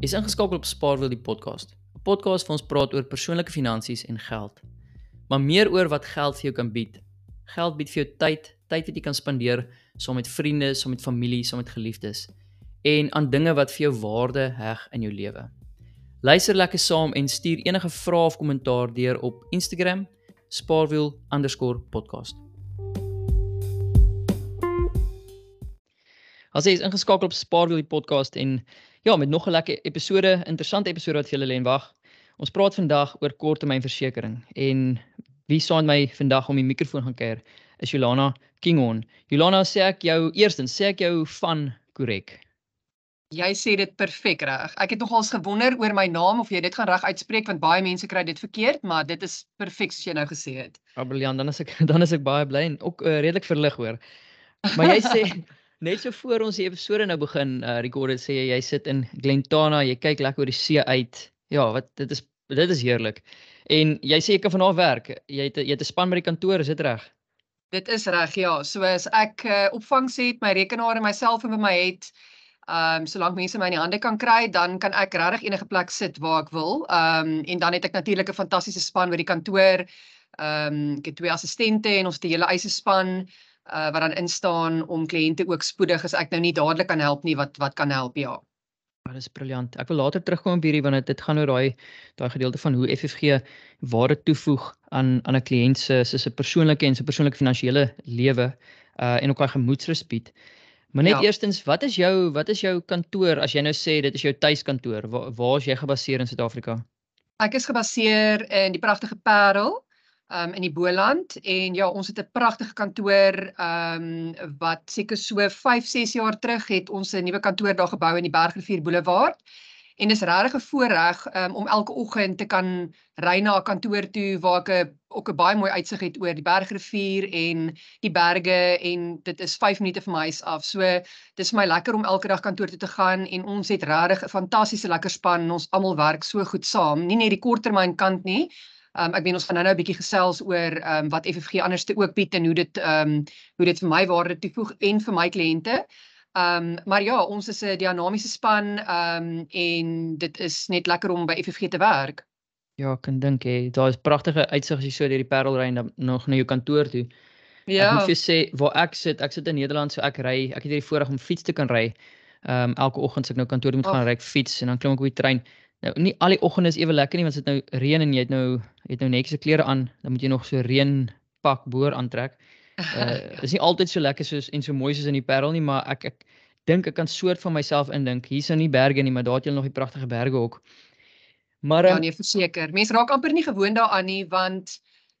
Is ingeskakel op Spaarwiel die podcast. 'n Podcast waar ons praat oor persoonlike finansies en geld. Maar meer oor wat geld vir jou kan bied. Geld bied vir jou tyd, tyd wat jy kan spandeer saam met vriende, saam met familie, saam met geliefdes en aan dinge wat vir jou waarde heg in jou lewe. Luister lekker saam en stuur enige vrae of kommentaar deur op Instagram spaarwiel_podcast. As jy is ingeskakel op Spaarwiel die podcast en Ja, met nog 'n lekker episode, interessante episode wat vir julle lê en wag. Ons praat vandag oor korttermynversekering en wie saam met my vandag om die mikrofoon gaan keer is Jolana Kingon. Jolana, sê ek jou eerstens, sê ek jou van korrek? Jy sê dit perfek reg. Ek het nogals gewonder oor my naam of jy dit gaan reg uitspreek want baie mense kry dit verkeerd, maar dit is perfek soos jy nou gesê het. Ah, briljant. Dan is ek dan is ek baie bly en ook uh, redelik verlig hoor. Maar jy sê Net so voor ons die episode nou begin, uh rekorde sê jy jy sit in Glentana, jy kyk lekker oor die see uit. Ja, wat dit is dit is heerlik. En jy sê jy kan vanaand werk. Jy het jy het 'n span by die kantoor, is dit reg? Dit is reg, ja. So as ek uh, opvangs het, my rekenaar en my selfoon by my het, ehm um, solank mense my in die hande kan kry, dan kan ek regtig enige plek sit waar ek wil. Ehm um, en dan het ek natuurlik 'n fantastiese span by die kantoor. Ehm um, ek het twee assistente en ons het die hele eise span uh, wat dan instaan om kliënte ook spoedig as ek nou nie dadelik kan help nie wat wat kan help ja. Ja, dis briljant. Ek wil later terugkom op hierdie want dit gaan oor daai daai gedeelte van hoe FFG waarde toevoeg aan aan 'n kliënt se se persoonlike en se persoonlike finansiële lewe uh en ook daai gemoedsrus bied. Maar net ja. eerstens, wat is jou wat is jou kantoor as jy nou sê dit is jou tuiskantoor? Waar waar is jy gebaseer in Suid-Afrika? Ek is gebaseer in die pragtige Parel um, in die Boland en ja, ons het 'n pragtige kantoor ehm um, wat seker so 5, 6 jaar terug het ons 'n nuwe kantoor daar gebou in die Bergrivier Boulevard. En dis regtig 'n voorreg um, om elke oggend te kan ry na 'n kantoor toe waar ek 'n ook 'n baie mooi uitsig het oor die Bergrivier en die berge en dit is 5 minute van my huis af. So dis vir my lekker om elke dag kantoor toe te gaan en ons het regtig 'n fantastiese lekker span. Ons almal werk so goed saam. Nie net die korttermyn kant nie, Um, ek weet ons gaan nou-nou 'n bietjie gesels oor ehm um, wat FFG anders te ook bied en hoe dit ehm um, hoe dit vir my waarde toevoeg en vir my kliënte. Ehm um, maar ja, ons is 'n dinamiese span ehm um, en dit is net lekker om by FFG te werk. Ja, ek kan dink hè, daar is pragtige uitsig as jy so deur die Parel ry en dan nog na jou kantoor toe. Ja. Ek moet vir sê waar ek sit, ek sit in Nederland, so ek ry, ek het hierdie voorreg om fiets te kan ry. Ehm um, elke oggend as ek nou kantoor moet oh. gaan ry ek fiets en dan klim ek op die trein. Nou nie al die oggende is ewe lekker nie want dit nou reën en jy het nou het nou netjies se klere aan, dan moet jy nog so reënpak boor aantrek. Uh is nie altyd so lekker soos en so mooi soos in die Parel nie, maar ek ek dink ek kan soort van myself indink. Hier's nou nie berge nie, maar daar het jy nog die pragtige berge ook. Maar ja, um, nee, verseker. Mense raak amper nie gewoond daaraan nie want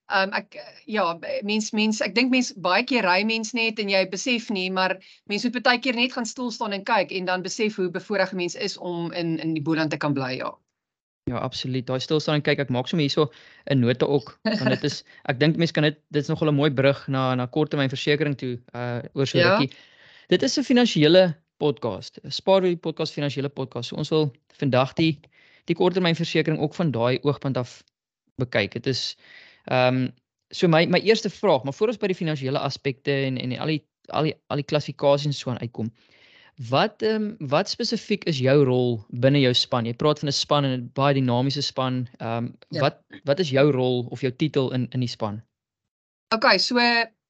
Ehm um, ek ja, mens mens ek dink mens baie keer ry mens net en jy besef nie, maar mens moet baie keer net gaan stil staan en kyk en dan besef hoe bevoorreg 'n mens is om in in die Boland te kan bly, ja. Ja, absoluut. Daai stil staan en kyk, ek maak sommer hierso 'n nota ook want dit is ek dink mense kan dit dit is nogal 'n mooi brug na na korttermynversekering toe uh oor so ja. rukkie. Dit is 'n finansiële podcast. Spaarwil podcast finansiële podcast. So ons wil vandag die die korttermynversekering ook van daai oogpunt af bekyk. Dit is Ehm um, so my my eerste vraag, maar voor ons by die finansiële aspekte en en al die al die al die klassifikasies so aan uitkom. Wat ehm um, wat spesifiek is jou rol binne jou span? Jy praat van 'n span en 'n baie dinamiese span. Ehm um, ja. wat wat is jou rol of jou titel in in die span? OK, so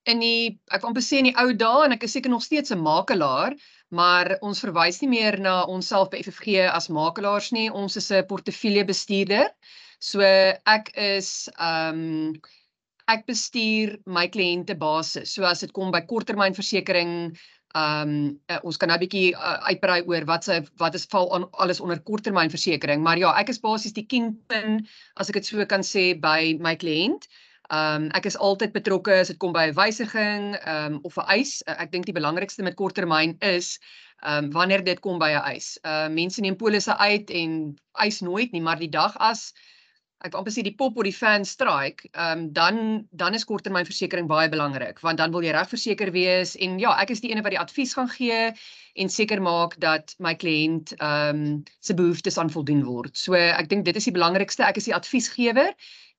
in die ek wil amper sê in die ou dae en ek is seker nog steeds 'n makelaar, maar ons verwys nie meer na onsself by FFG as makelaars nie. Ons is 'n portefeuljebestuurder. So ek is ehm um, ek bestuur my kliënte basis. So as dit kom by korttermynversekering, ehm um, uh, ons kan nou 'n bietjie uh, uitbrei oor wat se wat is val aan alles onder korttermynversekering, maar ja, ek is basies die kingpin as ek dit so kan sê by my kliënt. Ehm um, ek is altyd betrokke as dit kom by 'n wysiging ehm um, of 'n eis. Uh, ek dink die belangrikste met korttermyn is ehm um, wanneer dit kom by 'n eis. Ehm uh, mense neem polisse uit en eis nooit nie, maar die dag as ek amper sê die pop of die fan strike, ehm um, dan dan is korttermynversekering baie belangrik want dan wil jy reg verseker wees en ja, ek is die ene wat die advies gaan gee en seker maak dat my kliënt ehm um, se behoeftes aan voldoen word. So ek dink dit is die belangrikste. Ek is die adviesgewer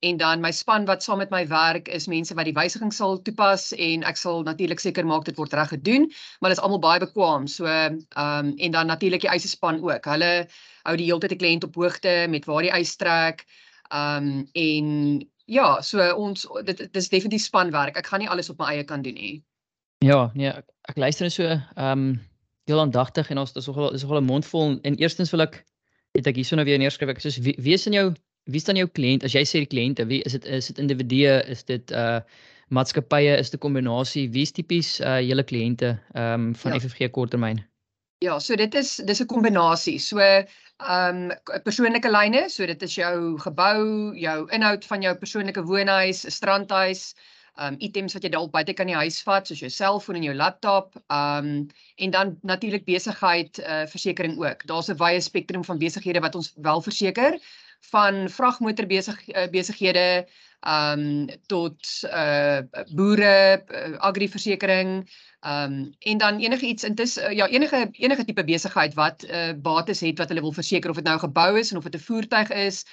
en dan my span wat saam met my werk is mense wat die wysiging sal toepas en ek sal natuurlik seker maak dit word reg gedoen, maar dit is almal baie bekwam. So ehm um, en dan natuurlik die eisespan ook. Hulle hou die hele tyd die kliënt op hoogte met waar die eis trek. Ehm um, en ja, so ons dit dit is definitief spanwerk. Ek gaan nie alles op my eie kan doen nie. Ja, nee, ek, ek luister net so ehm um, heel aandagtig en ons is nogal is nogal 'n mond vol en eerstens wil ek het ek hierso nou weer neerskryf ek soos wie, wie is in jou wie staan jou kliënt as jy sê die kliënte wie is dit is dit individue is dit uh maatskappye is dit 'n kombinasie wie is tipies uh julle kliënte ehm um, van ja. FFG korttermyn Ja, so dit is dis 'n kombinasie. So ehm um, persoonlike lyne, so dit is jou gebou, jou inhoud van jou persoonlike woonhuis, 'n strandhuis, ehm um, items wat jy dalk buite kan die huis vat, soos jou selfoon en jou laptop, ehm um, en dan natuurlik besigheid uh, versekerings ook. Daar's 'n wye spektrum van besighede wat ons wel verseker van vragmotor besig uh, besighede ehm um, tot uh boere, uh, agriversekering, ehm um, en dan enige iets intussen uh, ja, enige enige tipe besigheid wat uh bates het wat hulle wil verseker of dit nou gebou is en of dit 'n voertuig is.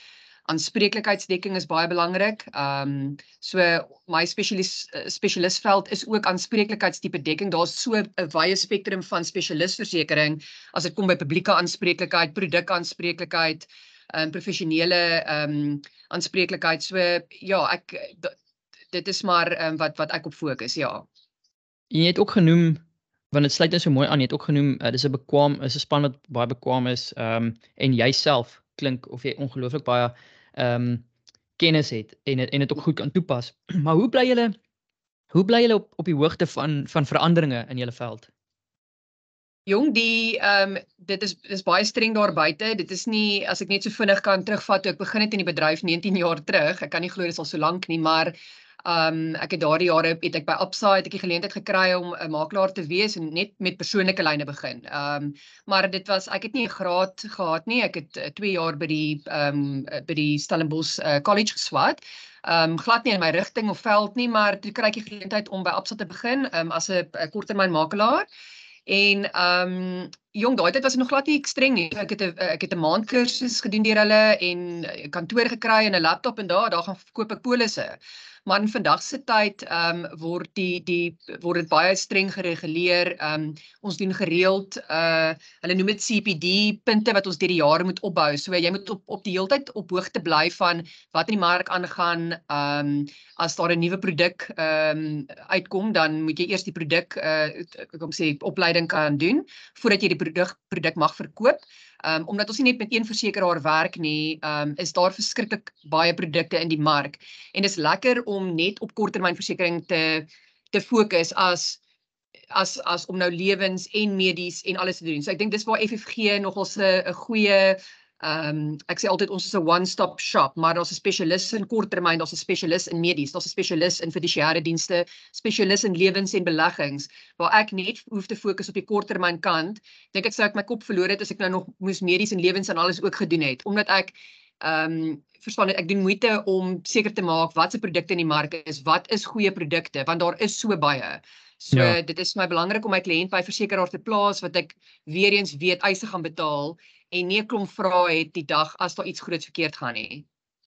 Aanspreeklikheidsdekking is baie belangrik. Ehm um, so my spesialis spesialistveld is ook aanspreeklikheidstipe dekking. Daar's so 'n wye spektrum van spesialisversekering as dit kom by publieke aanspreeklikheid, produkaanspreeklikheid, ehm um, professionele ehm um, aanspreeklikheid. So ja, ek dit is maar ehm um, wat wat ek op fokus, ja. Jy het ook genoem want dit sluit net so mooi aan. Jy het ook genoem uh, dis 'n bekwam is 'n span wat baie bekwam is ehm um, en jouself klink of jy ongelooflik baie ehm um, kennis het en en dit ook goed kan toepas. maar hoe bly julle hoe bly julle op op die hoogte van van veranderinge in julle veld? Jong, die ehm um, dit is dis baie streng daar buite. Dit is nie as ek net so vinnig kan terugvat toe ek begin het in die bedryf 19 jaar terug. Ek kan nie glo dit is al so lank nie, maar um, ek het daardie jare het ek by Absa het ek die geleentheid gekry om 'n makelaar te wees en net met persoonlike lyne begin. Um, maar dit was ek het nie 'n graad gehad nie. Ek het 2 uh, jaar by die um, by die Stellenbosch uh, College geswat. Um, glad nie in my rigting of veld nie, maar toe kry ek die geleentheid om by Absa te begin um, as 'n korttermyn makelaar. En um, jong daai tyd was dit nog glad nie streng nie. Ek het 'n ek het 'n maand kursus gedoen deur hulle en kantoor gekry en 'n laptop en daar daar gaan verkoop ek polisse maar in vandag se tyd ehm um, word die die word dit baie streng gereguleer. Ehm um, ons doen gereeld uh hulle noem dit CPD punte wat ons deur die jare moet opbou. So jy moet op op die heeltyd op hoogte bly van wat in die mark aangaan. Ehm um, as daar 'n nuwe produk ehm um, uitkom, dan moet jy eers die produk uh kom sê opleiding kan doen voordat jy die produk produk mag verkoop. Ehm um, omdat ons nie net met een versekeraar werk nie, ehm um, is daar verskriklik baie produkte in die mark en dit is lekker om net op korttermynversekering te te fokus as as as om nou lewens en medies en alles te doen. So ek dink dis waar FFG nogal 'n 'n goeie Ehm um, ek sê altyd ons is 'n one-stop shop, maar daar's 'n spesialis in korttermyn, daar's 'n spesialis in medies, daar's 'n spesialis in fiduciêre dienste, spesialis in lewens en beleggings waar ek net hoef te fokus op die korttermyn kant. Dink ek sou ek my kop verloor het as ek nou nog moes medies en lewens en alles ook gedoen het, omdat ek ehm um, verstaan ek doen moeite om seker te maak wat se produkte in die mark is, wat is goeie produkte, want daar is so baie. So ja. dit is vir my belangrik om my kliënt by versekeraar te plaas wat ek weer eens weet eise gaan betaal en nie 'n klomp vrae het die dag as daar iets groots verkeerd gaan nie.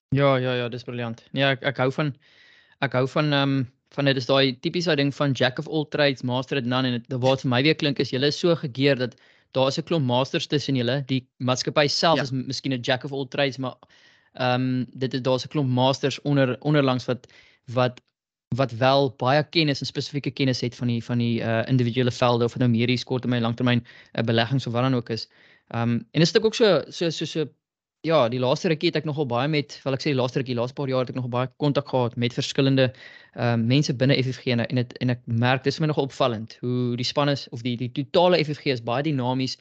Ja, ja, ja, dis briljant. Nee, ek ek hou van ek hou van ehm um, van dit is daai tipiese ding van jack of all trades, master at none en dit wat vir my weer klink is julle is so gegeer dat daar is 'n klomp masters tussen julle. Die maatskappy self ja. is miskien 'n jack of all trades, maar ehm um, dit is daar's 'n klomp masters onder onderlangs wat wat wat wel baie kennis en spesifieke kennis het van die van die uh individuele velde of dit nou medies, korttermyn, langtermyn uh, beleggings of wat dan ook is. Ehm um, en dit is ook so so so so ja, die laaste rukkie het ek nogal baie met, wil ek sê die laaste rukkie, laaste paar jaar het ek nogal baie kontak gehad met verskillende ehm um, mense binne FFG en en dit en ek merk dis my nogal opvallend hoe die span is of die die totale FFG is baie dinamies,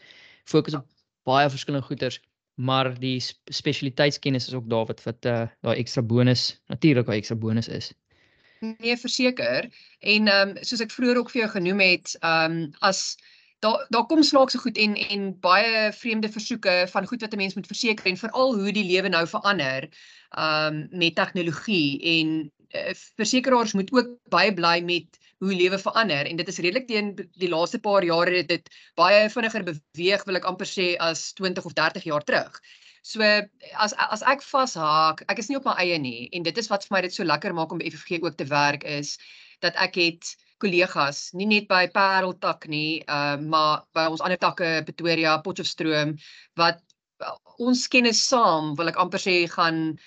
fokus op baie verskillende goeders, maar die spesialiteitskennis is ook daar wat wat uh, daai ekstra bonus, natuurlik daai ekstra bonus is. Nee, verseker. En ehm um, soos ek vroeër ook vir jou genoem het, ehm um, as daar daar kom snaakse goed en en baie vreemde versoeke van goed wat 'n mens moet verseker en veral hoe die lewe nou verander um met tegnologie en uh, versekeraars moet ook baie bly met hoe lewe verander en dit is redelik teen die laaste paar jare het dit baie vinniger beweeg wil ek amper sê as 20 of 30 jaar terug. So as as ek vashaak, ek is nie op my eie nie en dit is wat vir my dit so lekker maak om by FFG ook te werk is dat ek het kollegas, nie net by Parel tak nie, uh maar by ons ander takke Pretoria, Potchefstroom wat uh, ons kennis saam wil ek amper sê gaan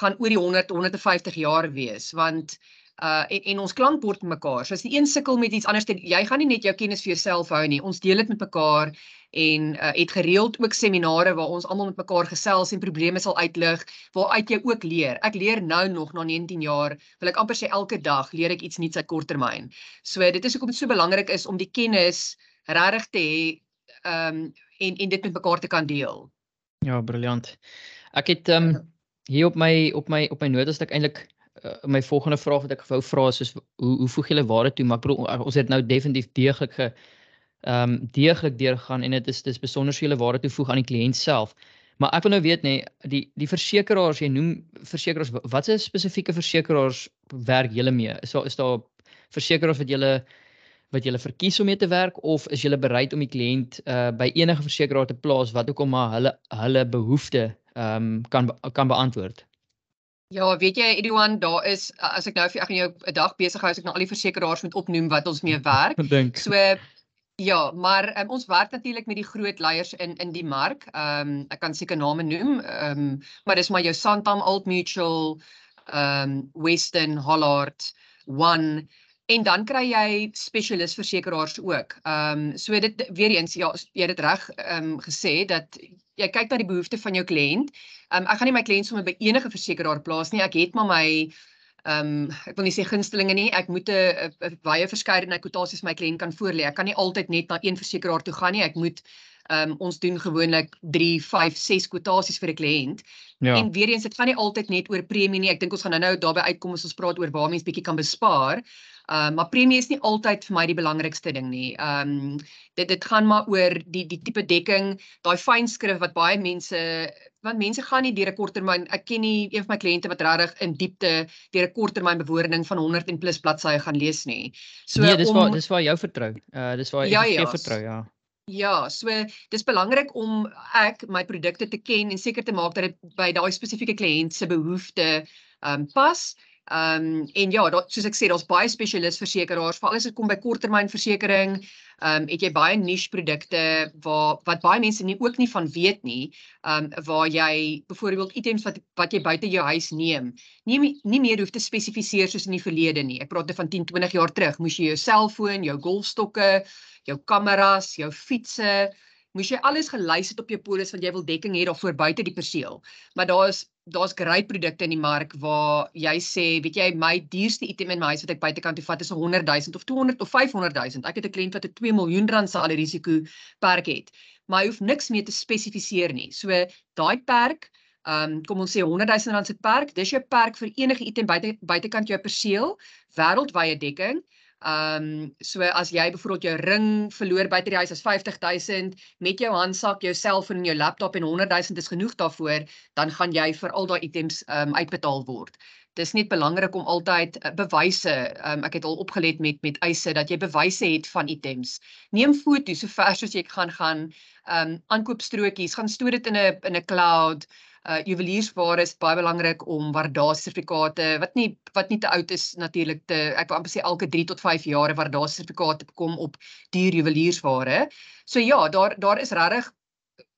gaan oor die 100 150 jaar wees want uh en, en ons klankbord mekaar. So as die een sukkel met iets anders, jy gaan nie net jou kennis vir jouself hou nie. Ons deel dit met mekaar en uh, het gereeld ook seminare waar ons almal met mekaar gesels en probleme sal uitlig waaruit jy ook leer. Ek leer nou nog na 19 jaar, wil ek amper sê elke dag leer ek iets nuuts uit korttermyn. So dit is hoekom dit so belangrik is om die kennis regtig te hê um en en dit met mekaar te kan deel. Ja, briljant. Ek het um hier op my op my op my notas dat ek eintlik uh, my volgende vraag wat ek wou vra is soos hoe hoe voeg julle waarde toe maar ek bedoel ons het nou definitief deeglik ge ehm um, deeglik deurgaan en dit is dis besonder julle waarde toevoeg aan die kliënt self. Maar ek wil nou weet nê nee, die die versekeraars jy noem versekeraars wat se spesifieke versekeraars werk julle mee? Is daar is daar versekeraars wat julle wat julle verkies om mee te werk of is julle bereid om die kliënt uh by enige versekeraar te plaas wat ook al maar hulle hulle behoefte ehm um, kan kan beantwoord? Ja, weet jy Edouan, daar is as ek nou vir ek gaan jou 'n dag besig hou as ek nou al die versekeraars moet opnoem wat ons mee werk. so Ja, maar um, ons werk natuurlik met die groot leiers in in die mark. Ehm um, ek kan seker name noem. Ehm um, maar dis maar jou Santam, Old Mutual, ehm um, Western, Hollard, One en dan kry jy spesialis versekeraars ook. Ehm um, so dit weer eens ja, jy het dit reg ehm um, gesê dat jy kyk na die behoeftes van jou kliënt. Ehm um, ek gaan nie my kliënt sommer by enige versekeraar plaas nie. Ek het maar my ehm um, ek wil nie sê gunstelinge nie. Ek moet 'n baie verskeidenheid kwotasies my kliënt kan voorlê. Ek kan nie altyd net na een versekeraar toe gaan nie. Ek moet ehm um, ons doen gewoonlik 3, 5, 6 kwotasies vir 'n kliënt. Ja. En weer eens, dit gaan nie altyd net oor premie nie. Ek dink ons gaan nou-nou daarby uitkom as ons praat oor waar mense bietjie kan bespaar. Ehm uh, maar premie is nie altyd vir my die belangrikste ding nie. Ehm um, dit dit gaan maar oor die die tipe dekking, daai fynskrif wat baie mense want mense gaan nie deur 'n korttermyn ek ken nie een van my kliënte wat regtig in diepte deur 'n korttermyn bewoording van 100 en plus bladsye gaan lees nie. So Nee, dis om, waar dis waar jou vertrou. Uh dis waar ja, jy ja, vertrou, ja. Ja, so dis belangrik om ek my produkte te ken en seker te maak dat dit by daai spesifieke kliënt se behoeftes ehm um, pas. Ehm um, en ja, daar soos ek sê, daar's baie spesialis versekeraars, veral as dit kom by korttermynversekering. Ehm um, het jy baie niche produkte waar wat baie mense nie ook nie van weet nie. Ehm um, waar jy byvoorbeeld items wat wat jy buite jou huis neem, nie nie meer hoef te spesifiseer soos in die verlede nie. Ek praat van 10, 20 jaar terug, moes jy jou selfoon, jou golfstokke, jou kameras, jou fietses moes jy alles gelys het op jou polis want jy wil dekking hê daarvoor buite die perseel. Maar daar's daar's great produkte in die mark waar jy sê, weet jy, my duurste item in my huis wat ek buitekant toe vat is 100 000 of 200 of 500 000. Ek het 'n kliënt wat 'n 2 miljoen rand se risiko perk het. Maar hy hoef niks meer te spesifiseer nie. So daai perk Ehm um, kom ons sê 100 000 rand se perk, dis jou perk vir enige item buite buitekant jou perseel, wêreldwye dekking. Ehm um, so as jy byvoorbeeld jou ring verloor buite die huis as 50000 met jou handsak, jou selfoon en jou laptop en 100000 is genoeg daarvoor, dan gaan jy vir al daai items ehm um, uitbetaal word. Dis net belangrik om altyd uh, bewyse, um, ek het al opgelet met met eise dat jy bewyse het van items. Neem foto's so ver soos jy kan gaan, ehm um, aankoopstrokies, gaan stoor dit in 'n in 'n cloud uh juweliersware is baie belangrik om waardasiesertifikate wat nie wat nie te oud is natuurlik te ek wil amper sê elke 3 tot 5 jaar waardasiesertifikate kom op duur juweliersware. So ja, daar daar is regtig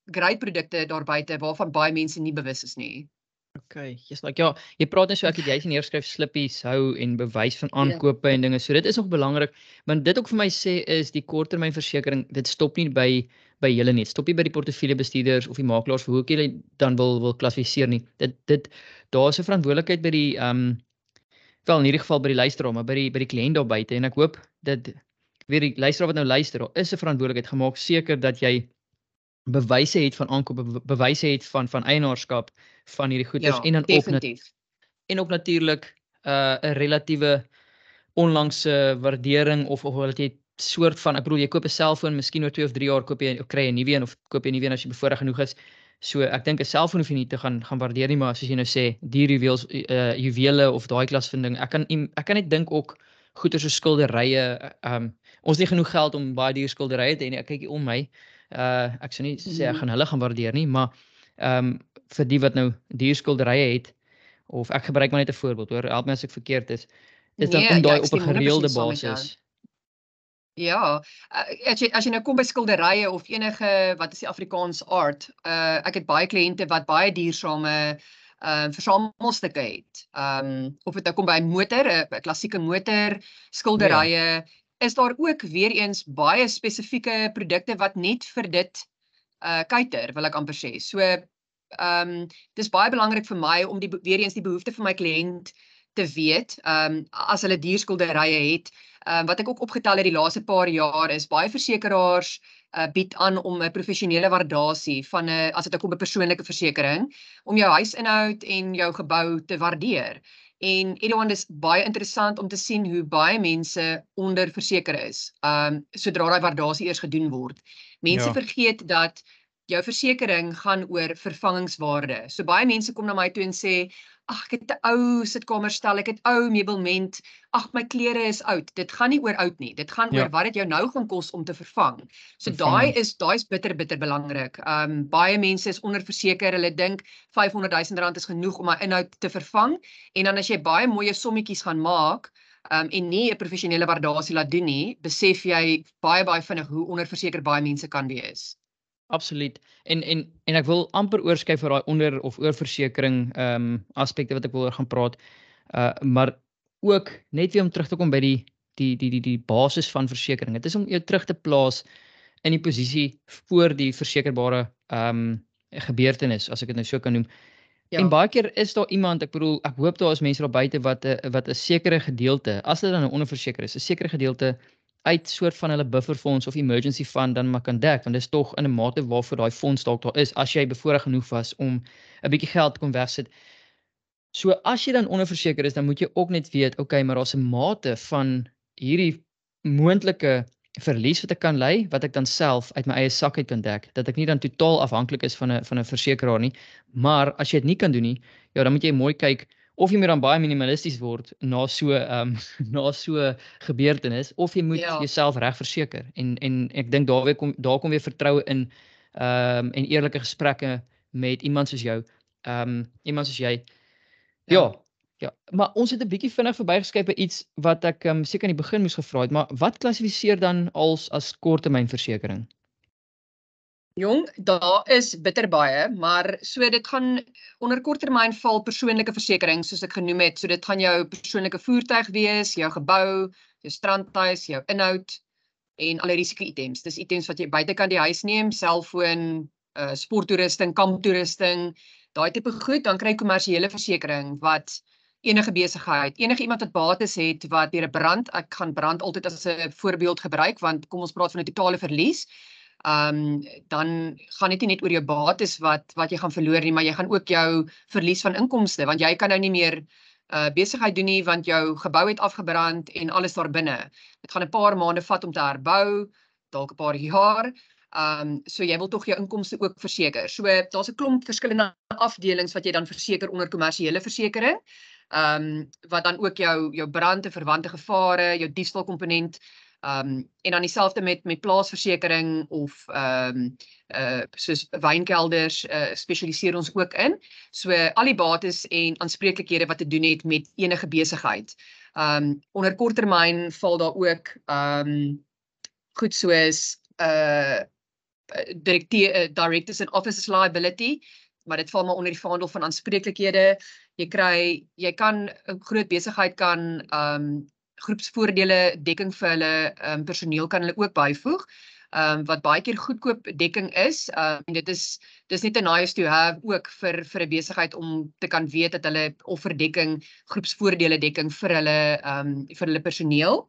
great produkte daar buite waarvan baie mense nie bewus is nie. Okay, jy's like ja, jy praat net so ek het jy sien neerskryf slippies hou en bewys van ja. aankope en dinge. So dit is nog belangrik, want dit ook vir my sê is die korttermynversekering, dit stop nie by by julle net. Stop nie by die portefeuljebestuurders of die makelaars vir hoe julle dan wil wil klassifiseer nie. Dit dit daar's 'n verantwoordelikheid by die ehm um, wel in hierdie geval by die luisteraar, maar by die by die kliënt daar buite en ek hoop dat weer die luisteraar wat nou luister, daar is 'n verantwoordelikheid gemaak seker dat jy bewyse het van aankope, bewyse het van van eienaarskap van hierdie goederes ja, en dan definitief. ook en ook natuurlik 'n uh, 'n relatiewe onlangse waardering of of wat jy soort van ek bedoel jy koop 'n selfoon, miskien oor 2 of 3 jaar koop jy kry 'n nuwe een of koop jy 'n nuwe een as jy bevoorreg genoeg is. So ek dink 'n selfoon hoef jy nie te gaan gaan waardeer nie, maar soos jy nou sê, die juwels uh juwele of daai klas van ding. Ek kan ek kan net dink ook goeder so skilderye. Um ons het nie genoeg geld om baie duur skilderye te hê nie. Ek kyk hier om my. Uh ek sou nie sê ek mhm. gaan hulle gaan waardeer nie, maar um vir die wat nou duur skilderye het of ek gebruik maar net 'n voorbeeld hoor, help my as ek verkeerd is. Is dan nee, om daai ja, op 'n gereelde basis. Ja, uh, as jy as jy nou kom by skilderye of enige wat is die Afrikaans art, uh ek het baie kliënte wat baie duursame uh versamelstukke het. Um of dit nou kom by 'n motor, 'n klassieke motor, skilderye, ja. is daar ook weer eens baie spesifieke produkte wat net vir dit uh kuiter, wil ek amper sê. So um dis baie belangrik vir my om die weer eens die behoefte van my kliënt te weet. Um as hulle dierskilderye het, um, wat ek ook opgetel het die laaste paar jaar is baie versekerings uh, bied aan om 'n professionele waardasie van 'n as dit kom 'n persoonlike versekering om jou huisinhoud en jou gebou te waardeer. En Edouard is baie interessant om te sien hoe baie mense onderverseker is. Um sodra daai waardasie eers gedoen word. Mense ja. vergeet dat jou versekerings gaan oor vervangingswaarde. So baie mense kom na my toe en sê, ag ek het 'n ou sitkamer stel, ek het ou meubelment. Ag my klere is oud. Dit gaan nie oor oud nie. Dit gaan ja. oor wat dit jou nou gaan kos om te vervang. So daai is daai's bitter bitter belangrik. Um baie mense is onderverseker. Hulle dink 500 000 rand is genoeg om my inhoud te vervang en dan as jy baie mooi sommetjies gaan maak um en nie 'n professionele waardasie laat doen nie, besef jy baie baie vinnig hoe onderverseker baie mense kan wees. Absoluut. En en en ek wil amper oorskyf vir daai onder of oorversekering ehm um, aspekte wat ek wil oor gaan praat. Uh maar ook net weer om terug te kom by die die die die die basis van versekerings. Dit is om jou terug te plaas in die posisie voor die versekerbare ehm um, gebeurtenis as ek dit nou so kan noem. Ja. En baie keer is daar iemand, ek bedoel, ek hoop daar is mense daar buite wat 'n wat 'n sekere gedeelte, as dit dan 'n onderverseker is, 'n sekere gedeelte uit soort van hulle bufferfonds of emergency fund dan maar kan dek want dit is tog in 'n mate waarvoor daai fonds dalk daar is as jy bevoorreg genoeg was om 'n bietjie geld kon wegsit. So as jy dan onderverseker is, dan moet jy ook net weet, okay, maar daar's 'n mate van hierdie moontlike verlies wat ek kan ly wat ek dan self uit my eie sak uit kan dek dat ek nie dan totaal afhanklik is van 'n van 'n versekeraar nie. Maar as jy dit nie kan doen nie, ja, dan moet jy mooi kyk of jy moet dan baie minimalisties word na so ehm um, na so gebeurtenis of jy moet ja. jouself reg verseker. En en ek dink daar weer kom daar kom weer vertroue in ehm um, en eerlike gesprekke met iemand soos jou. Ehm um, iemand soos jy. Ja. ja ja. Maar ons het 'n bietjie vinnig verbygeskep by iets wat ek ehm um, seker aan die begin moes gevra het maar wat klassifiseer dan als as korttermynversekering Jong, daar is bitter baie, maar so dit gaan onder korttermyn val persoonlike versekerings soos ek genoem het. So dit gaan jou persoonlike voertuig wees, jou gebou, jou strandhuis, jou inhoud en alle risiko-items. Dis items wat jy buitekant die huis neem, selfoon, uh sporttoerusting, kamptoerusting, daai tipe goed, dan kry jy kommersiële versekerings wat enige besigheid, enige iemand wat bates het wat deur 'n brand, ek gaan brand altyd as 'n voorbeeld gebruik want kom ons praat van 'n totale verlies ehm um, dan gaan dit nie net oor jou bates wat wat jy gaan verloor nie, maar jy gaan ook jou verlies van inkomste want jy kan nou nie meer uh besigheid doen nie want jou gebou het afgebrand en alles daar binne. Dit gaan 'n paar maande vat om te herbou, dalk 'n paar jaar. Ehm um, so jy wil tog jou inkomste ook verseker. So daar's 'n klomp verskillende afdelings wat jy dan verseker onder kommersiële versekerings. Ehm um, wat dan ook jou jou brand en verwante gevare, jou diefstal komponent Ehm um, en dan dieselfde met met plaasversekering of ehm um, uh soos wynkelders uh spesialiseer ons ook in. So al die bates en aanspreeklikhede wat te doen het met enige besigheid. Ehm um, onder korttermyn val daar ook ehm um, goed soos uh direkte directors and officers liability maar dit val maar onder die vaandel van aanspreeklikhede. Jy kry jy kan 'n groot besigheid kan ehm um, groepsvoordele dekking vir hulle um, personeel kan hulle ook byvoeg. Ehm um, wat baie keer goedkoop dekking is. Ehm um, dit is dis net 'n nice to have ook vir vir 'n besigheid om te kan weet dat hulle offer dekking, groepsvoordele dekking vir hulle ehm um, vir hulle personeel.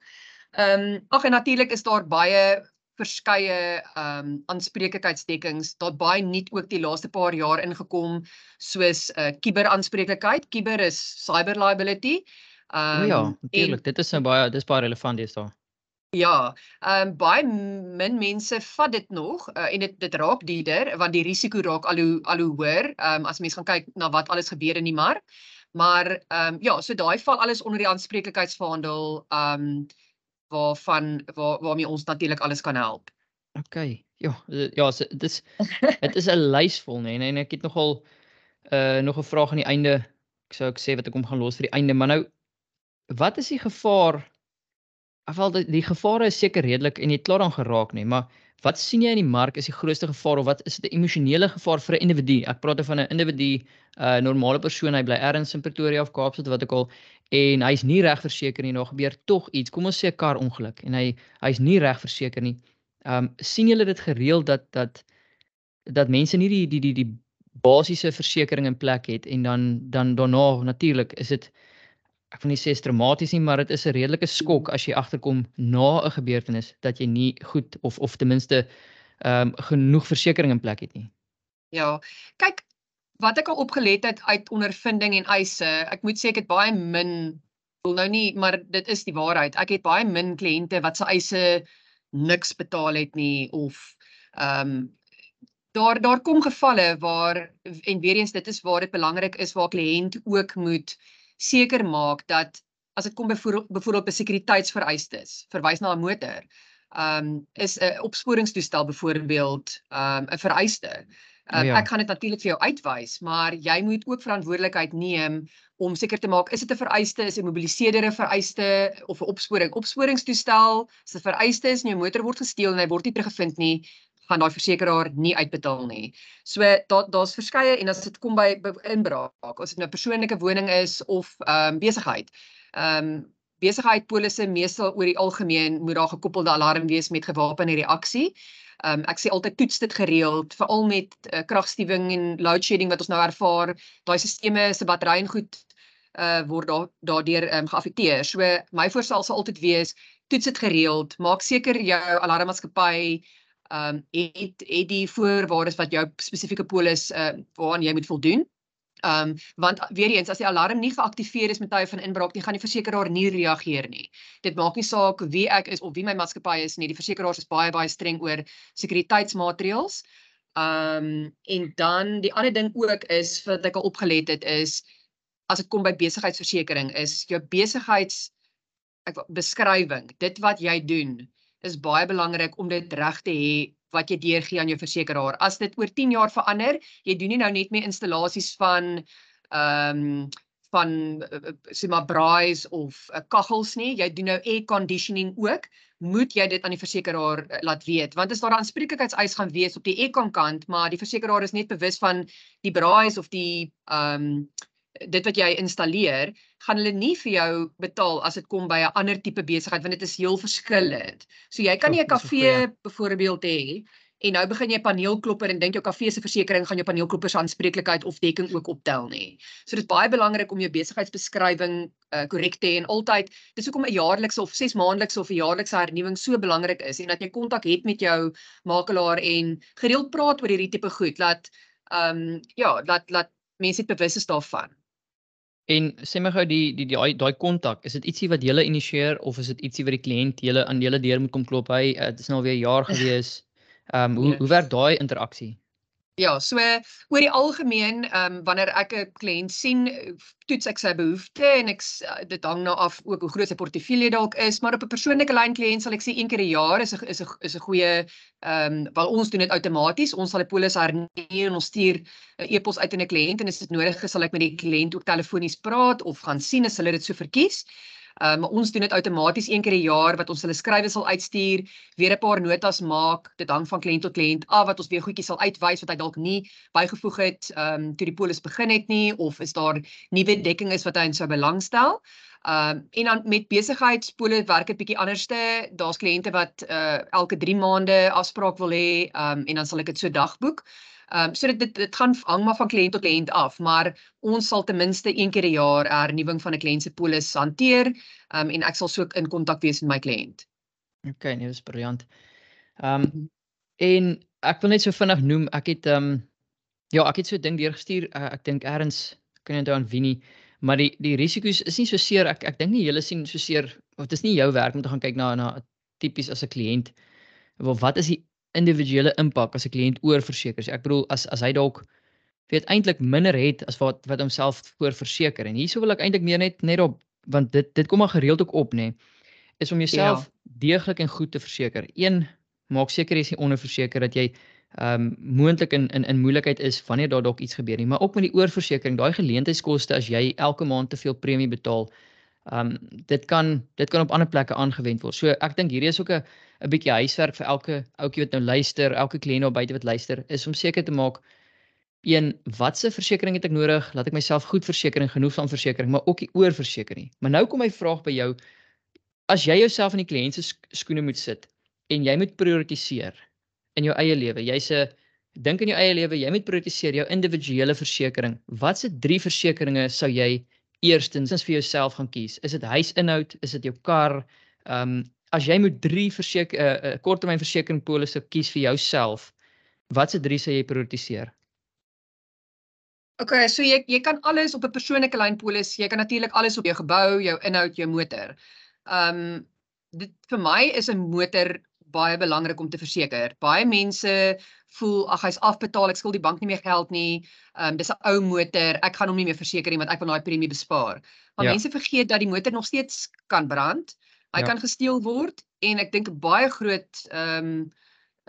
Ehm um, ag en natuurlik is daar baie verskeie ehm um, aanspreeklikheidsdekkings. Daar baie nuut ook die laaste paar jaar ingekom soos 'n uh, kiberaanspreeklikheid. Kiber is cyber liability. Um, ja, natuurlik. Dit is nou baie dis baie relevant hierso. Ja, ehm um, baie min mense vat dit nog uh, en dit dit raak duurder want die risiko raak al hoe al hoe hoër. Ehm um, as mens gaan kyk na wat alles gebeur in die mark. Maar ehm um, ja, so daai val alles onder die aanspreeklikheidsverhandel ehm um, waarvan waar waarmee ons natuurlik alles kan help. OK. Ja, eh, ja, dit is dit is 'n lys vol nê nee, en ek het nogal uh nog 'n vraag aan die einde. Ek sou ek sê wat ek hom gaan los vir die einde, maar nou wat is die gevaar Afval die, die gevare is seker redelik en jy het klaar aan geraak nie, maar wat sien jy in die mark is die grootste gevaar of wat is dit 'n emosionele gevaar vir 'n individu? Ek praat van 'n individu, 'n uh, normale persoon, hy bly ergens in Pretoria of Kaapstad wat ek al en hy's nie reg verseker nie, nou gebeur tog iets. Kom ons sê 'n kar ongeluk en hy hy's nie reg verseker nie. Um, sien julle dit gereeld dat dat dat mense nie die die die die basiese versekerings in plek het en dan dan daarna natuurlik is dit ek wil nie sê traumaties nie, maar dit is 'n redelike skok as jy agterkom na 'n gebeurtenis dat jy nie goed of of ten minste ehm um, genoeg versekerings in plek het nie. Ja. Kyk, wat ek al opgelet het uit ondervinding en eise, ek moet sê ek het baie min wil nou nie, maar dit is die waarheid. Ek het baie min kliënte wat se eise niks betaal het nie of ehm um, daar daar kom gevalle waar en weer eens dit is waar dit belangrik is waar kliënt ook moet seker maak dat as dit kom byvoorbeeld by sekuriteitsvereistes, verwys na 'n motor, ehm um, is 'n opsporingstoestel byvoorbeeld ehm um, 'n vereiste. Um, ja. Ek kan dit natuurlik vir jou uitwys, maar jy moet ook verantwoordelikheid neem om seker te maak is dit 'n vereiste, is 'n mobiliseerdere vereiste of 'n opsporing. Opsporingstoestel, as dit vereiste is en jou motor word gesteel en hy word nie teruggevind nie, gaan daai versekeraar nie uitbetaal nie. So daar daar's verskeie en as dit kom by, by inbraak, as dit 'n nou persoonlike woning is of ehm um, besigheid. Ehm um, besigheidpolisse meestal oor die algemeen moet daar gekoppelde alarm wees met gewapende reaksie. Ehm um, ek sê altyd toets dit gereeld, veral met uh, kragstuwing en load shedding wat ons nou ervaar. Daai stelsels se batterye en goed uh word daar daardeur um, geaffekteer. So my voorstel sal altyd wees toets dit gereeld, maak seker jou alarmmaatskappy ehm um, het het die voorwaardes wat jou spesifieke polis uh waaraan jy moet voldoen. Ehm um, want weer eens as die alarm nie geaktiveer is met tye van inbraak nie, gaan die versekeraar nie reageer nie. Dit maak nie saak wie ek is of wie my maatskappy is nie. Die versekeraars is baie baie streng oor sekuriteitsmaatreëls. Ehm um, en dan die ander ding ook is wat ek al opgelet het is as dit kom by besigheidsversekering is jou besigheids ek beskrywing, dit wat jy doen is baie belangrik om dit reg te hê wat jy deurgee aan jou versekeraar. As dit oor 10 jaar verander, jy doen nie nou net meer installasies van ehm um, van eh, eh, sê maar braais of uh, kaggels nie, jy doen nou air conditioning ook, moet jy dit aan die versekeraar uh, laat weet. Want as daar 'n aanspreeklikheidseis gaan wees op die aircon kant, maar die versekeraar is net bewus van die braais of die ehm um, dit wat jy installeer, gaan hulle nie vir jou betaal as dit kom by 'n ander tipe besigheid want dit is heel verskillend. So jy kan nie 'n kafee byvoorbeeld hê en nou begin jy paneelklopper en dink jou kafee se versekerings gaan jou paneelklopper se aanspreeklikheid of dekking ook optel nie. So dit is baie belangrik om jou besigheidsbeskrywing uh, korrek te hê en altyd dis hoekom 'n jaarlikse of 6 maandelikse of 'n jaarlikse hernuwing so belangrik is en dat jy kontak het met jou makelaar en gereeld praat oor hierdie tipe goed dat ehm um, ja, dat dat mense bewus is daarvan. En sê my gou die die daai daai kontak, is dit ietsie wat jy initieer of is dit ietsie wat die kliënt julle aan julle deur moet kom klop? Hy dit is nou al weer 'n jaar gewees. Ehm um, hoe ja. hoe werk daai interaksie? Ja, so oor die algemeen, ehm um, wanneer ek 'n kliënt sien, toets ek sy behoeftes en ek uh, dit hang nou af ook hoe groot sy portefeulje dalk is, maar op 'n persoonlike lyn kliënt sal ek sê een keer 'n jaar is 'n is 'n is 'n goeie ehm um, wel ons doen dit outomaties. Ons sal die polis hernie en ons stuur 'n e-pos uit aan 'n kliënt en as dit nodig is, sal ek met die kliënt ook telefonies praat of gaan sien as hulle dit so verkies. Um, ons doen dit outomaties een keer 'n jaar wat ons hulle skrywe sal uitstuur, weer 'n paar notas maak. Dit hang van kliënt tot kliënt af wat ons weer goedjies sal uitwys wat hy dalk nie bygevoeg het ehm um, toe die polis begin het nie of is daar nuwe dekking is wat hy in sou belangstel. Ehm um, en dan met besigheidspole werk dit bietjie anderste. Daar's kliënte wat uh elke 3 maande afspraak wil hê, ehm um, en dan sal ek dit so dagboek. Ehm um, so dit, dit dit gaan hang maar van kliënt tot kliënt af, maar ons sal ten minste een keer 'n jaar 'n hernuwing van 'n kliënt se polis hanteer. Ehm um, en ek sal so in kontak wees met my kliënt. OK, nee, dis briljant. Ehm um, en ek wil net so vinnig noem, ek het ehm um, ja, ek het so 'n ding deurgestuur. Uh, ek dink eers kan jy onthou aan Winnie, maar die die risiko's is nie so seer ek ek dink nie julle sien so seer of dit is nie jou werk om te gaan kyk na na tipies as 'n kliënt wel wat is die individuele impak as 'n kliënt oorverseker is. Ek bedoel as as hy dalk weet eintlik minder het as wat wat homself voorverseker en hierso wil ek eintlik meer net net op want dit dit kom maar gereeld ook op nê is om jouself ja. deeglik en goed te verseker. Een maak seker jy is nie onderverseker dat jy ehm um, moontlik in in in moeilikheid is wanneer daar dalk iets gebeur nie, maar ook met die oorversekering, daai geleentheidskoste as jy elke maand te veel premie betaal. Ehm um, dit kan dit kan op ander plekke aangewend word. So ek dink hierdie is ook 'n 'n bietjie huiswerk vir elke ouetjie wat nou luister, elke kliënt daar buite wat luister, is om seker te maak een watse versekerings het ek nodig? Laat ek myself goed verseker en genoeg van versekerings, maar ook die oorversekering. Maar nou kom my vraag by jou. As jy jouself in die kliënt se skoene moet sit en jy moet prioritiseer in jou eie lewe. Jy's 'n dink in jou eie lewe, jy moet prioritiseer jou individuele versekerings. Watse drie versekerings sou jy eerstens vir jouself gaan kies? Is dit huisinhoud? Is dit jou kar? Ehm um, as jy moet drie verseker 'n uh, uh, korttermynversekering polisse kies vir jouself, watse drie sou jy prioritiseer? OK, so jy jy kan alles op 'n persoonlike lyn polis. Jy kan natuurlik alles op jou gebou, jou inhoud, jou motor. Ehm um, dit vir my is 'n motor baie belangrik om te verseker. Baie mense voel ag hy's afbetaal, ek skuld die bank nie meer geld nie. Ehm um, dis 'n ou motor, ek gaan hom nie meer verseker nie want ek wil daai premie bespaar. Maar ja. mense vergeet dat die motor nog steeds kan brand. Hy ja. kan gesteel word en ek dink 'n baie groot ehm um,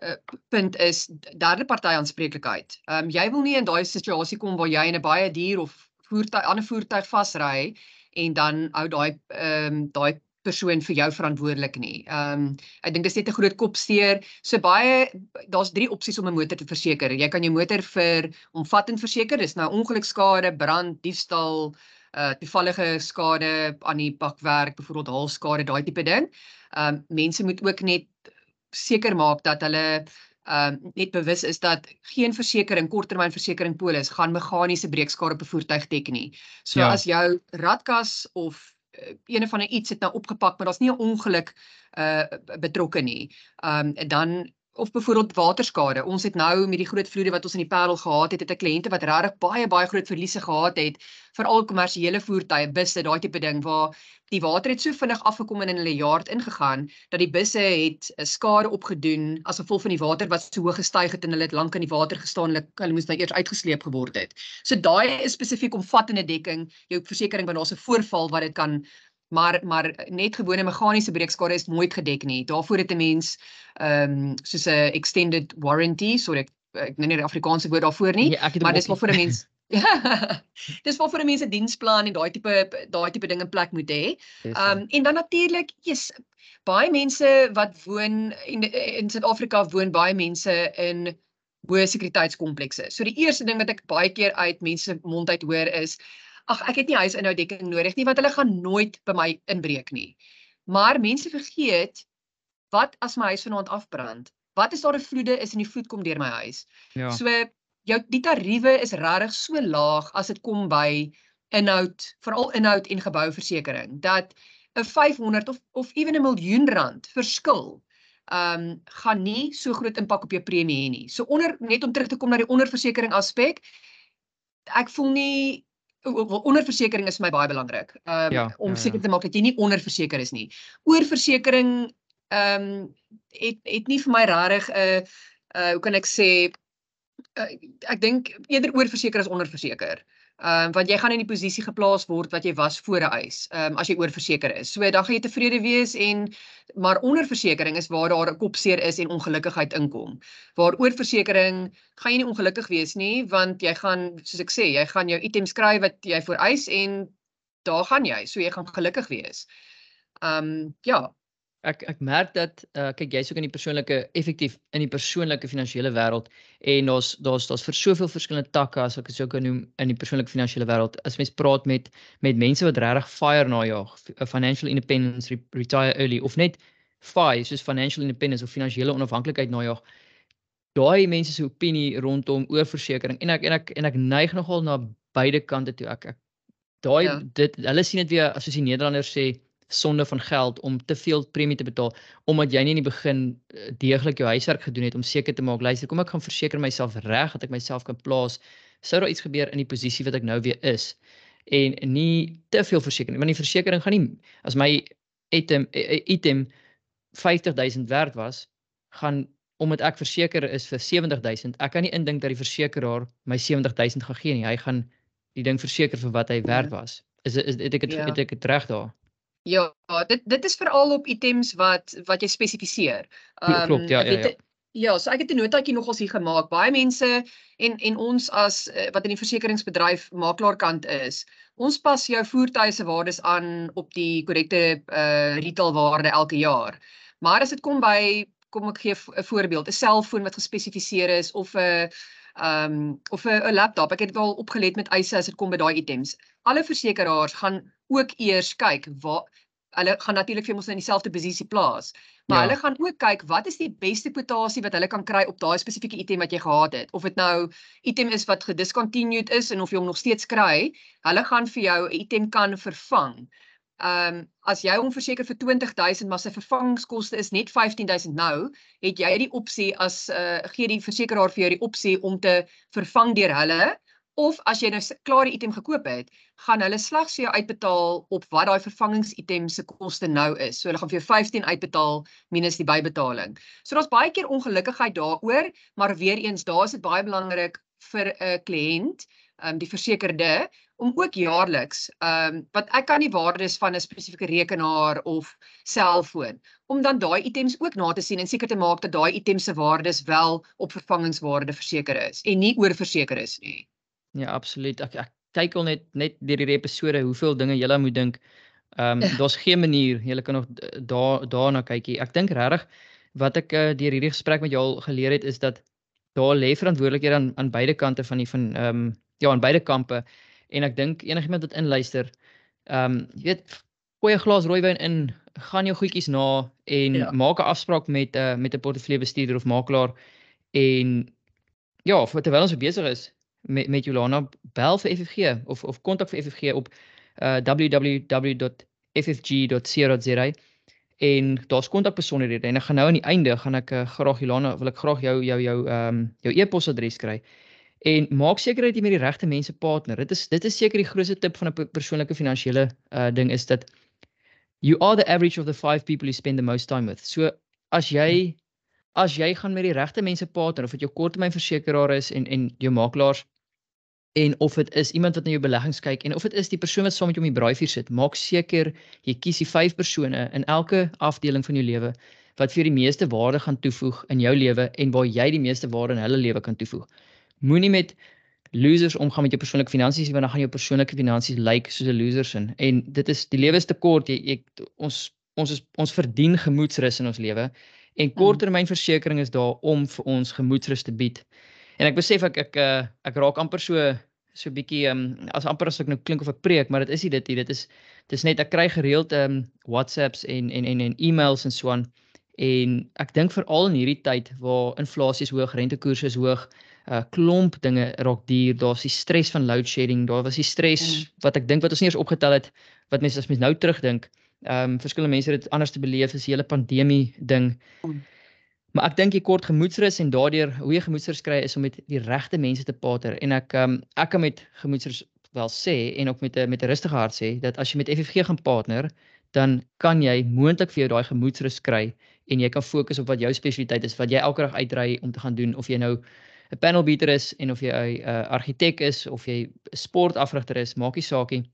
uh, punt is derde party aanspreeklikheid. Ehm um, jy wil nie in daai situasie kom waar jy in 'n baie duur of voertuig ander voertuig vasry en dan hou daai ehm um, daai persoon vir jou verantwoordelik nie. Ehm um, ek dink dis net 'n groot kopsteer. So baie daar's drie opsies om 'n motor te verseker. Jy kan jou motor vir omvattend verseker. Dis nou ongelukskade, brand, diefstal, uh toevallige skade aan die bakwerk, byvoorbeeld haalskade, daai tipe ding. Ehm um, mense moet ook net seker maak dat hulle ehm um, net bewus is dat geen versekerings, korttermynversekering polis gaan meganiese breekskade op 'n voertuig dek nie. So ja. as jou radkas of een van 'n iets het nou opgepak, maar daar's nie 'n ongeluk uh betrokke nie. Um dan of byvoorbeeld waterskade. Ons het nou met die groot vloede wat ons in die Parel gehad het, het 'n kliënte wat regtig baie baie groot verliese gehad het, veral kommersiële voertuie, busse, daai tipe ding waar die water het so vinnig afgekom en in hulle yard ingegaan dat die busse het 'n skade opgedoen as gevolg van die water wat so hoog gestyg het en hulle het lank in die water gestaan hulle moes nou eers uitgesleep geword het. So daai is spesifiek omvattende dekking, jou versekerings wanneer daar's 'n voorval wat dit kan maar maar net gewone meganiese breekskade is nooit gedek nie. Daarvoor het 'n mens ehm um, soos 'n extended warranty, sorry ek ek nou nie die Afrikaanse woord daarvoor nie, ja, maar dis maar vir 'n mens. Dis vir 'n mens 'n diensplan en daai tipe daai tipe ding in plek moet hê. Ehm um, en dan natuurlik, yes, baie mense wat woon in in Suid-Afrika woon baie mense in hoë sekuriteitskomplekse. So die eerste ding wat ek baie keer uit mense mond uit hoor is ag ek het nie huisinhoudekking nodig nie want hulle gaan nooit by my inbreek nie. Maar mense vergeet wat as my huis vanaand afbrand? Wat is daar 'n vloede is in die vloed kom deur my huis? Ja. So jou die tariewe is regtig so laag as dit kom by inhoud, veral inhoud en gebouversekering dat 'n 500 of of ewen 'n miljoen rand verskil ehm um, gaan nie so groot impak op jou premie hê nie. So onder net om terug te kom na die onderversekering aspek. Ek voel nie onderversekering is vir my baie belangrik. Ehm um, ja, om ja, seker ja. te maak dat jy nie onderverseker is nie. Oorversekering ehm um, het het nie vir my regtig 'n uh, uh hoe kan ek sê uh, ek dink eerder oorverseker as onderverseker. Ehm um, want jy gaan in die posisie geplaas word wat jy was voor 'n eis. Ehm um, as jy oorverseker is. So dan gaan jy tevrede wees en maar onderversekering is waar daar 'n kopseer is en ongelukkigheid inkom. Waar oorversekering gaan jy nie ongelukkig wees nie want jy gaan soos ek sê, jy gaan jou items kry wat jy voor eis en daar gaan jy. So jy gaan gelukkig wees. Ehm um, ja, ek ek merk dat uh, kyk jy's ook in die persoonlike effektief in die persoonlike finansiële wêreld en daar's daar's daar's vir soveel verskillende takke as ek dit sou kan noem in die persoonlike finansiële wêreld as mens praat met met mense wat regtig fire najag financial independence re retire early of net FI soos financial independence of finansiële onafhanklikheid najag daai mense se opinie rondom oorversekering en ek en ek en ek neig nogal na beide kante toe ek ek daai ja. dit hulle sien dit weer soos die Nederlanders sê sonde van geld om te veel premie te betaal omdat jy nie in die begin eh, deeglik jou huiswerk gedoen het om seker te maak luister kom ek gaan verseker myself reg dat ek myself kan plaas sou daar iets gebeur in die posisie wat ek nou weer is en nie te veel verseker nie want die versekerings gaan nie as my item item 50000 werd was, gaan omdat ek verseker is vir 70000, ek kan nie indink dat die versekeraar my 70000 gaan gee nie. Hy gaan die ding verseker vir wat hy werd ja. was. Is is het ek het, ja. het ek dit reg daar? Ja, dit dit is veral op items wat wat jy spesifiseer. Ehm um, klopt, ja, ja, ja. Ja, so ek het 'n notaatjie nogals hier gemaak. Baie mense en en ons as uh, wat in die versekeringsbedryf makelaarkant is, ons pas jou voertuie se waardes aan op die korrekte uh retail waarde elke jaar. Maar as dit kom by kom ek gee 'n voorbeeld, 'n selfoon wat gespesifiseer is of 'n ehm um, of 'n laptop. Ek het al opgelet met eise as dit kom by daai items. Alle versekeraars gaan ook eers kyk waar hulle gaan natuurlik vir ons in dieselfde posisie plaas. Maar ja. hulle gaan ook kyk wat is die beste kwotasie wat hulle kan kry op daai spesifieke item wat jy gehad het. Of dit nou item is wat gediscontinued is en of jy hom nog steeds kry, hulle gaan vir jou 'n item kan vervang ehm um, as jy hom verseker vir 20000 maar sy vervangingskoste is net 15000 nou, het jy die opsie as uh gee die versekeraar vir jou die opsie om te vervang deur hulle of as jy nou klaar die item gekoop het, gaan hulle slegs vir jou uitbetaal op wat daai vervangingsitem se koste nou is. So hulle gaan vir jou 15 uitbetaal minus die bybetaling. So daar's baie keer ongelukkigheid daaroor, maar weer eens, daar is dit baie belangrik vir 'n kliënt, ehm um, die versekerde om ook jaarliks ehm um, wat ek kan nie waardes van 'n spesifieke rekenaar of selfoon om dan daai items ook na te sien en seker te maak dat daai items se waardes wel op vervangingswaarde verseker is en nie oorverseker is nie. Ja, absoluut. Ek ek kyk al net net deur hierdie episode hoeveel dinge jy moet dink. Ehm um, daar's geen manier jy kan nog daar daarna kykie. Ek dink regtig wat ek uh, deur hierdie gesprek met jou al geleer het is dat daar lê verantwoordelikhede aan aan beide kante van die van ehm um, ja, aan beide kampe en ek dink enigiemand wat inluister, ehm um, jy weet, gooi 'n glas rooiwyn in, gaan jou goedjies na en ja. maak 'n afspraak met 'n uh, met 'n portefeulje bestuurder of makelaar en ja, terwyl ons besig is met met Jolana, bel vir FFG of of kontak vir FFG op uh, www.ffg.co.za en daar's kontakbesonderhede en ek gaan nou aan die einde gaan ek uh, graag Jolana wil ek graag jou jou jou ehm um, jou e-posadres kry en maak seker dat jy met die regte mense partner. Dit is dit is seker die grootste tip van 'n persoonlike finansiële uh ding is dat you are the average of the 5 people you spend the most time with. So as jy as jy gaan met die regte mense partner of dit jou korttermynversekeraar is en en jou makelaars en of dit is iemand wat na jou beleggings kyk en of dit is die persoon wat saam met jou om die braaivuur sit, maak seker jy kies die 5 persone in elke afdeling van jou lewe wat vir die meeste waarde gaan toevoeg in jou lewe en waar jy die meeste waarde in hulle lewe kan toevoeg. Moenie met losers omgaan met jou persoonlike finansies want dan gaan jou persoonlike finansies lyk like soos 'n loser sin. En dit is die lewe is te kort. Jy, jy ons ons is ons verdien gemoedsrus in ons lewe en mm. korttermynversekering is daar om vir ons gemoedsrus te bied. En ek besef ek ek ek, ek raak amper so so bietjie um, as amper as ek nou klink of ek preek, maar dit is nie dit nie. Dit is dis net ek kry gereeld um WhatsApps en en en en e-mails en so aan. En ek dink veral in hierdie tyd waar inflasie is hoog, rentekoerse is hoog, uh, klomp dinge raak duur. Daar's die stres van load shedding, daar was die stres mm. wat ek dink wat ons nie eens opgetel het wat mense as mens nou terugdink. Ehm um, verskillende mense het dit anders te beleef as die hele pandemie ding. Mm. Maar ek dink jy kort gemoedsrus en daardeur hoe jy gemoedsrus kry is om met die regte mense te pater en ek ehm um, ek kan met gemoedsrus wel sê en ook met 'n met 'n rustige hart sê dat as jy met FFG gaan partner, dan kan jy moontlik vir jou daai gemoedsrus kry en jy kan fokus op wat jou spesialiteit is, wat jy elke dag uitry om te gaan doen of jy nou 'n panel beater is en of jy 'n uh, argitek is of jy sportafrigter is, maak nie saak nie.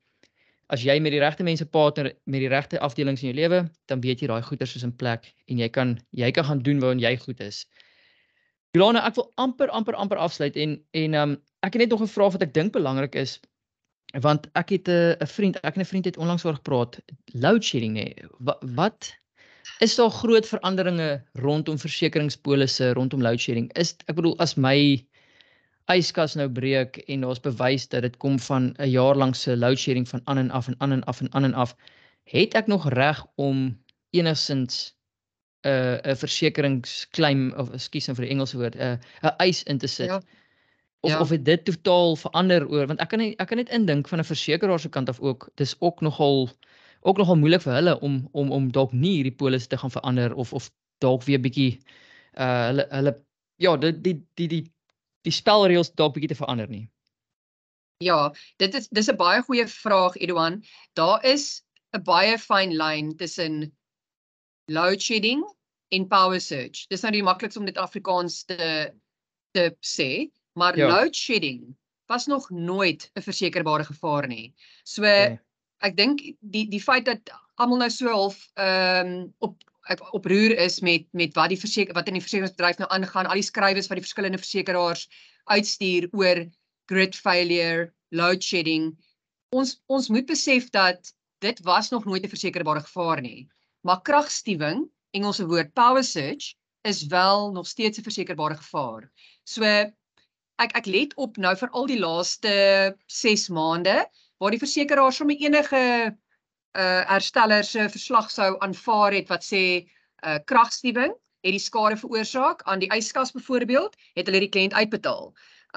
As jy met die regte mense partner met die regte afdelings in jou lewe, dan weet jy daai goeders is in plek en jy kan jy kan gaan doen waarin jy goed is. Jolana, ek wil amper amper amper afsluit en en um, ek het net nog 'n vraag wat ek dink belangrik is want ek het 'n 'n vriend, ek en 'n vriend het onlangs oor gepraat, load shedding nê. Wat wat Is daar groot veranderinge rondom versekeringspolisse rondom load shedding? Is ek bedoel as my yskas nou breek en daar's bewys dat dit kom van 'n jaar lank se load shedding van aan en af en aan en af en aan en af, het ek nog reg om enigsins 'n uh, 'n versekeringsklaim of ekskuus nou vir die Engelse woord, 'n uh, 'n eis in te sit? Ja. Of ja. of dit totaal verander oor want ek kan nie, ek kan net indink van 'n versekeraar se kant af ook, dis ook nogal ook nogal moeilik vir hulle om om om dalk nie hierdie polisse te gaan verander of of dalk weer bietjie uh hulle hulle ja, die die die die die spelreëls dalk bietjie te verander nie. Ja, dit is dis 'n baie goeie vraag Edouan. Daar is 'n baie fyn lyn tussen load shedding en power surge. Dis nou die maklikste om dit Afrikaans te te sê, maar ja. load shedding was nog nooit 'n versekerbare gevaar nie. So okay. Ek dink die die feit dat almal nou so half ehm um, op oproer is met met wat die verseker wat in die versekeringsbedryf nou aangaan, al die skrywes wat die verskillende versekeraars uitstuur oor grid failure, load shedding. Ons ons moet besef dat dit was nog nooit 'n versekerbare gevaar nie. Maar kragstuwing, Engelse woord power surge, is wel nog steeds 'n versekerbare gevaar. So ek ek let op nou vir al die laaste 6 maande waar die versekeraars sommer enige uh hersteller se verslag sou aanvaar het wat sê uh kragstuwing het die skade veroorsaak aan die yskas byvoorbeeld, het hulle die kliënt uitbetaal.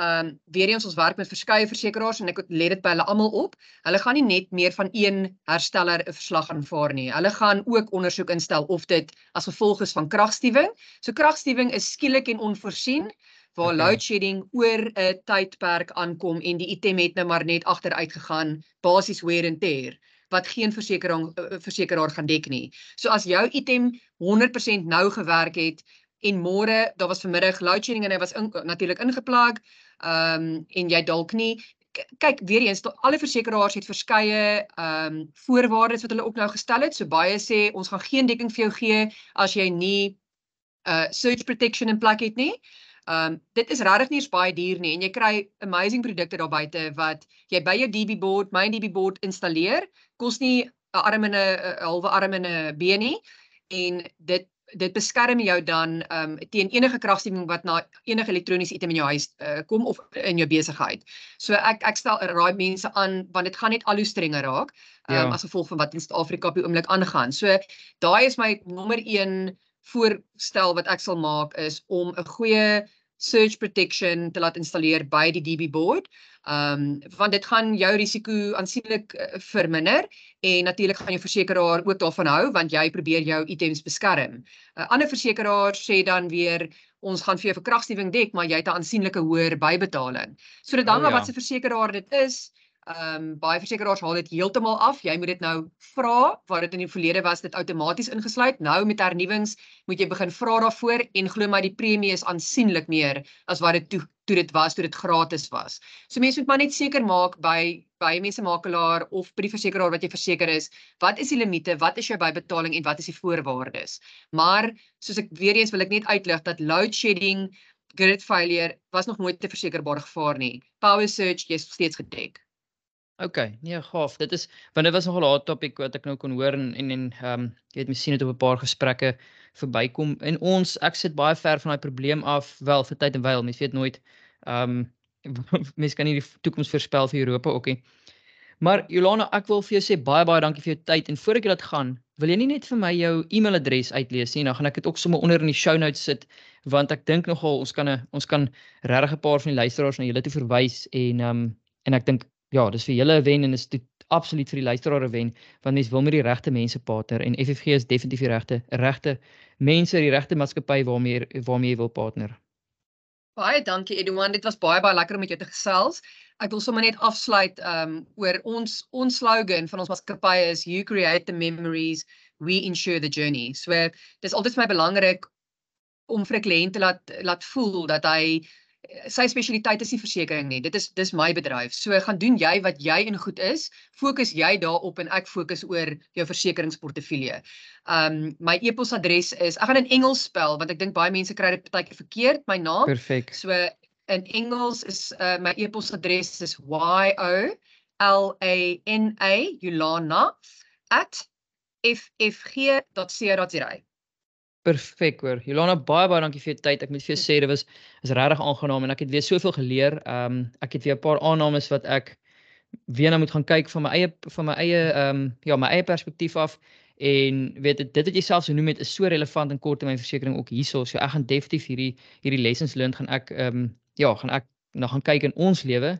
Um weer eens ons werk met verskeie versekeraars en ek let dit by hulle almal op. Hulle gaan nie net meer van een hersteller 'n verslag aanvaar nie. Hulle gaan ook ondersoek instel of dit as gevolg is van kragstuwing. So kragstuwing is skielik en onvoorsien waar okay. load shedding oor 'n tydperk aankom en die item het nou maar net agteruit gegaan, basies wear and tear wat geen versekering versekeraar gaan dek nie. So as jou item 100% nou gewerk het en môre, daar was vanmiddag load shedding en hy was in, natuurlik ingeplaag, ehm um, en jy dalk nie kyk weer eens alle versekeraars het verskeie ehm um, voorwaardes wat hulle ook nou gestel het. So baie sê ons gaan geen dekking vir jou gee as jy nie uh surge protection in plek het nie. Ehm um, dit is regtig nie baie duur nie en jy kry amazing produkte daar buite wat jy by jou DB board, my DB board installeer. Kos nie 'n arm en 'n halwe arm en 'n been nie en dit dit beskerm jou dan ehm um, teen enige kragstuwing wat na enige elektroniese item in jou huis uh, kom of in jou besigheid. So ek ek stel raai mense aan want dit gaan net al hoe strenger raak um, ja. as gevolg van wat in Suid-Afrika op die oomblik aangaan. So daai is my nommer 1 voorstel wat ek sal maak is om 'n goeie surge protection te laat installeer by die DB board. Ehm um, want dit gaan jou risiko aansienlik uh, verminder en natuurlik gaan jou versekeraar ook daarvan hou want jy probeer jou items beskerm. 'n uh, Ander versekeraar sê dan weer ons gaan vir jou verkragstuwing dek maar jy het 'n aansienlike hoër bybetaling. So dit hang af oh, ja. wat se versekeraar dit is. Ehm um, baie versekeraars haal dit heeltemal af. Jy moet dit nou vra waar dit in die verlede was dit outomaties ingesluit. Nou met hernuwings moet jy begin vra daarvoor en glo my die premie is aansienlik meer as wat dit toe toe dit was toe dit gratis was. So mense moet maar net seker maak by by mense makelaar of by die versekeraar wat jy verseker is, wat is die limite, wat is jou bybetaling en wat is die voorwaardes. Maar soos ek weer eens wil ek net uitlig dat load shedding grid failure was nog nooit 'n versekerbare gevaar nie. Power surge jy's steeds gedek. OK, nee, gaaf. Dit is want dit was nogal 'n hot topic wat ek nou kon hoor en en en ehm um, jy weet miskien het op 'n paar gesprekke verbykom. En ons ek sit baie ver van daai probleem af wel vir tyd en wyl. Mens weet nooit ehm um, mens kan nie die toekoms voorspel vir Europa ook nie. Maar Jolana, ek wil vir jou sê baie baie dankie vir jou tyd en voordat ek dit gaan, wil jy nie net vir my jou e-mailadres uitlees nie? Dan gaan ek dit ook sommer onder in die show notes sit want ek dink nogal ons kan 'n ons kan regtig 'n paar van die luisteraars na julle toe verwys en ehm um, en ek dink ja, dis vir julle 'n wen en is dit absoluut vir die luisteraar 'n wen want mense wil met die regte mense partner en FFG is definitief die regte regte mense, die regte maatskappy waarmee waarmee jy wil partner. Baie dankie Edouard, dit was baie baie lekker om met jou te gesels. Ek wil sommer net afsluit um oor ons ons slogan van ons maatskappy is you create the memories, we ensure the journey. So dis altyd vir my belangrik om vir 'n kliënt te laat laat voel dat hy sy spesialiteit is nie versekerings nie. Dit is dis my bedryf. So gaan doen jy wat jy in goed is, fokus jy daarop en ek fokus oor jou versekeringsportefeulje. Um my e-posadres is ek gaan in Engels spel want ek dink baie mense kry dit baie keer verkeerd my naam. Perfek. So in Engels is uh, my e-posadres is y o l a n a Yulana @ffg.co.za. Perfek hoor. Jolana baie baie dankie vir jou tyd. Ek moet vir jou sê dit was is regtig aangenaam en ek het weer soveel geleer. Ehm um, ek het weer 'n paar aannames wat ek weer nou moet gaan kyk van my eie van my eie ehm um, ja, my eie perspektief af en weet dit dit wat jy self so noem het is so relevant in korttermynversekering ook hierso. So ek gaan definitief hierdie hierdie lessons learned gaan ek ehm um, ja, gaan ek nou gaan kyk in ons lewe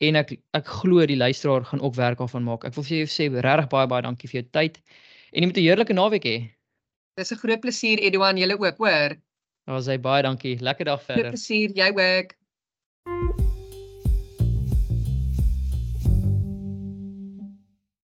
en ek ek glo die luisteraar gaan ook werk daarvan maak. Ek wil vir jou sê regtig baie baie dankie vir jou tyd. En jy moet 'n heerlike naweek hê. Dis 'n groot plesier Edouan, julle ook, hoor. Ons sê baie dankie. Lekker dag verder. Groot plesier, jy ook.